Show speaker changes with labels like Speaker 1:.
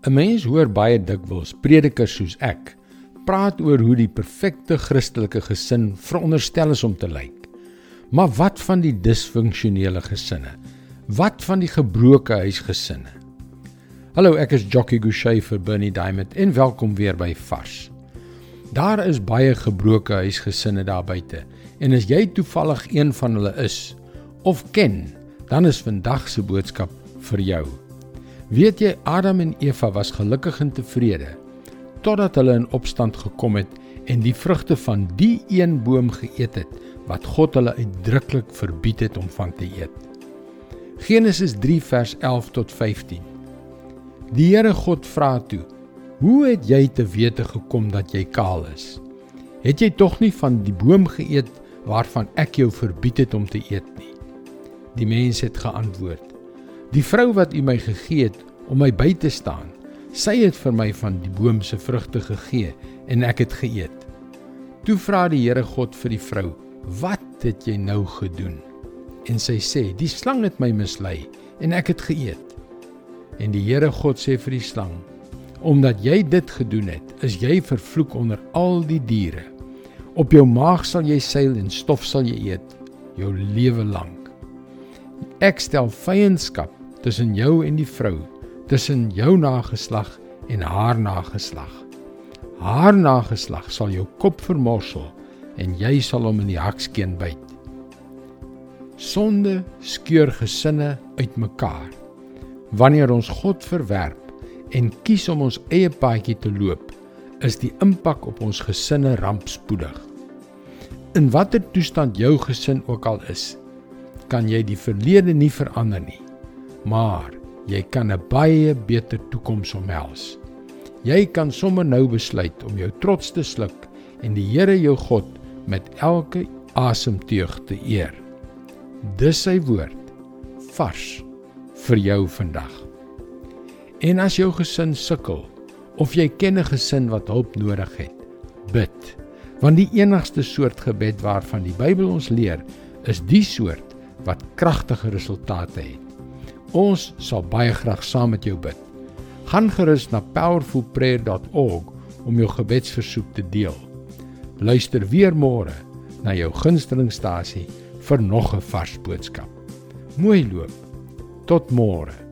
Speaker 1: 'n Mens hoor baie dikwels predikers soos ek praat oor hoe die perfekte Christelike gesin veronderstel is om te lyk. Maar wat van die disfunksionele gesinne? Wat van die gebroke huisgesinne? Hallo, ek is Jockey Gouchee vir Bernie Diamond en welkom weer by Vars. Daar is baie gebroke huisgesinne daar buite en as jy toevallig een van hulle is of ken, dan is vandag se boodskap vir jou. Weet jy Adam en Eva was gelukkig en tevrede totdat hulle in opstand gekom het en die vrugte van die een boom geëet het wat God hulle uitdruklik verbied het om van te eet. Genesis 3 vers 11 tot 15. Die Here God vra toe: "Hoe het jy te wete gekom dat jy kaal is? Het jy tog nie van die boom geëet waarvan ek jou verbied het om te eet nie?" Die mens het geantwoord: Die vrou wat U my gegee het om my by te staan, sy het vir my van die boom se vrugte gegee en ek het geëet. Toe vra die Here God vir die vrou: "Wat het jy nou gedoen?" En sy sê: "Die slang het my mislei en ek het geëet." En die Here God sê vir die slang: "Omdat jy dit gedoen het, is jy vervloek onder al die diere. Op jou maag sal jy seil en stof sal jy eet jou lewe lank. Ek stel vyandskap tussen jou en die vrou, tussen jou nageslag en haar nageslag. Haar nageslag sal jou kop vermorsel en jy sal hom in die hakskeen byt. Sonde skeur gesinne uitmekaar. Wanneer ons God verwerp en kies om ons eie paadjie te loop, is die impak op ons gesinne rampspoedig. In watter toestand jou gesin ook al is, kan jy die verlede nie verander nie maar jy kan 'n baie beter toekoms omhels. Jy kan sommer nou besluit om jou trots te sluk en die Here jou God met elke asemteug te eer. Dis sy woord vars vir jou vandag. En as jou gesin sukkel of jy ken 'n gesin wat hulp nodig het, bid. Want die enigste soort gebed waarvan die Bybel ons leer, is die soort wat kragtige resultate het. Ons sal baie graag saam met jou bid. Gaan gerus na powerfulprayer.org om jou gebedsversoek te deel. Luister weer môre na jou gunstelingstasie vir nog 'n vars boodskap. Mooi loop. Tot môre.